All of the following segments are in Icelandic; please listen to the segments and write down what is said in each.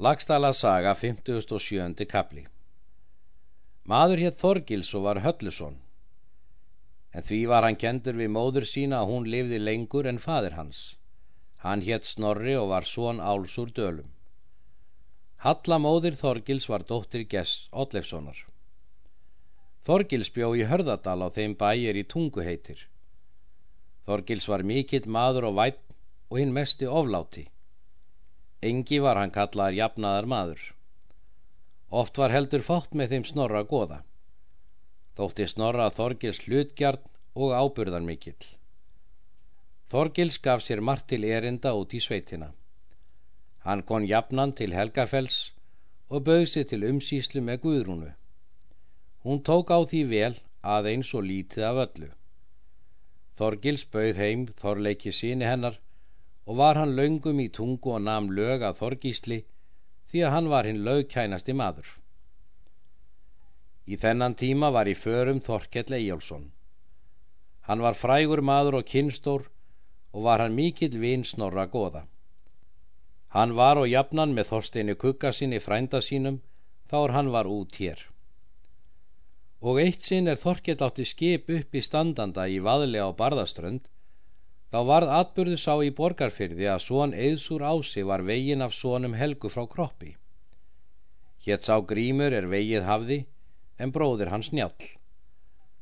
Lagstala saga 57. kapli Maður hétt Þorgils og var Höllusson. En því var hann kendur við móður sína að hún lifði lengur en fadir hans. Hann hétt Snorri og var són áls úr dölum. Halla móðir Þorgils var dóttir Gess Ollefssonar Þorgils bjó í Hörðadal á þeim bæir í tungu heitir Þorgils var mikill maður og vætt og hinn mesti ofláti Engi var hann kallaðar jafnaðar maður. Oft var heldur fátt með þeim snorra goða. Þótti snorra Þorgils hlutgjarn og áburðan mikill. Þorgils gaf sér margt til erinda út í sveitina. Hann kon jafnan til Helgarfells og bauðsi til umsýslu með Guðrúnu. Hún tók á því vel að eins og lítið af öllu. Þorgils bauð heim Þorleiki síni hennar og var hann laungum í tungu og nam lög að Þorgísli því að hann var hinn lögkænasti maður. Í þennan tíma var í förum Þorkell Eyjálsson. Hann var frægur maður og kynstór og var hann mikill vinn snorra goða. Hann var og jafnan með Þorsteinu kukka sinni frænda sínum þá hann var út hér. Og eitt sinn er Þorkell átti skip upp í standanda í vaðlega á Barðaströnd Þá varð atbyrðu sá í borgarfyrði að svon eðsúr ási var vegin af svonum helgu frá kroppi. Hétt sá grímur er vegið hafði, en bróðir hans njall.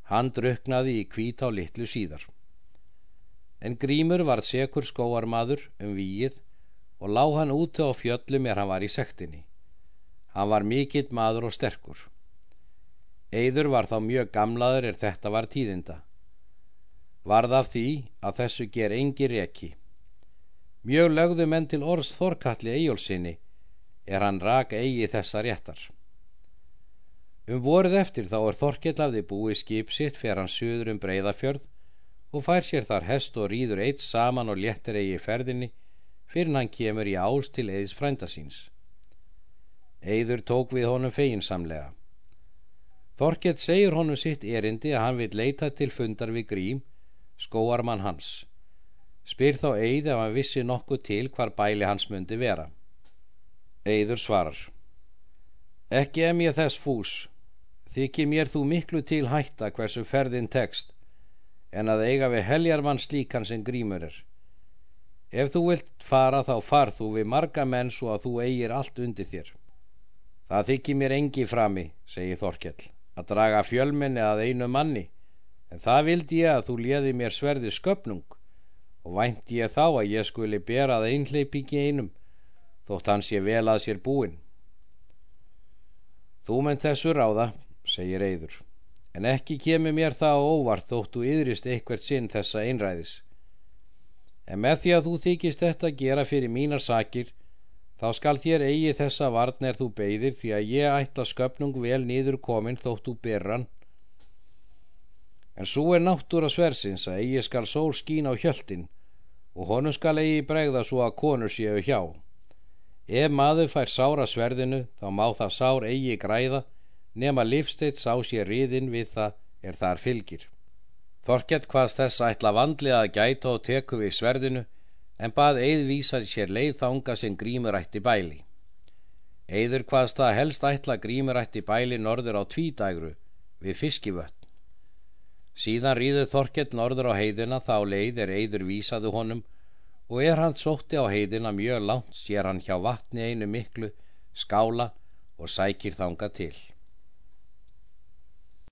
Hann druknaði í kvít á litlu síðar. En grímur var sekur skóarmadur um víið og lág hann úti á fjöllum er hann var í sektinni. Hann var mikill maður og sterkur. Eður var þá mjög gamlaður er þetta var tíðinda varð af því að þessu ger engi reki. Mjög lögðu menn til orðs Þorkalli Eyjólfsinni er hann rak eigi þessa réttar. Um voruð eftir þá er Þorkell af því búið skip sitt fer hann söður um breyðafjörð og fær sér þar hest og rýður eitt saman og léttir eigi ferðinni fyrir hann kemur í ást til eðis frændasíns. Eður tók við honum feginsamlega. Þorkell segir honum sitt erindi að hann vil leita til fundar við grím skóarmann hans. Spyr þá Eid ef hann vissi nokkuð til hvar bæli hans myndi vera. Eidur svarar ekki em ég þess fús. Þykir mér þú miklu til hætta hversu ferðin tekst en að eiga við heljarmann slíkan sem grímur er. Ef þú vilt fara þá farð þú við marga menn svo að þú eigir allt undir þér. Það þykir mér engi frami segi Þorkell að draga fjölmenni að einu manni en það vildi ég að þú léði mér sverði sköpnung og vænt ég þá að ég skuli berað einhleipingi einum þótt hans ég vel að sér búin Þú menn þessu ráða, segir Eyður en ekki kemur mér það óvart þótt þú yðrist eitthvert sinn þessa einræðis. En með því að þú þykist þetta gera fyrir mínar sakir þá skal þér eigi þessa varn er þú beigðir því að ég ætla sköpnung vel nýður komin þótt þú berran En svo er náttúra sversins að eigi skal sól skín á hjöltin og honum skal eigi bregða svo að konur séu hjá. Ef maður fær sára sverðinu þá má það sár eigi græða nema livsteitt sá sér riðin við það er þar fylgir. Þorkett hvaðst þess ætla vandlega að gæta og teku við sverðinu en bað eið vísar sér leið þanga sem grímur ætti bæli. Eður hvaðst það helst ætla grímur ætti bæli norður á tvítægru við fiskivött. Síðan rýður Þorkell norður á heiðina þá leið er eiður vísaðu honum og er hann sótti á heiðina mjög langt sér hann hjá vatni einu miklu skála og sækir þanga til.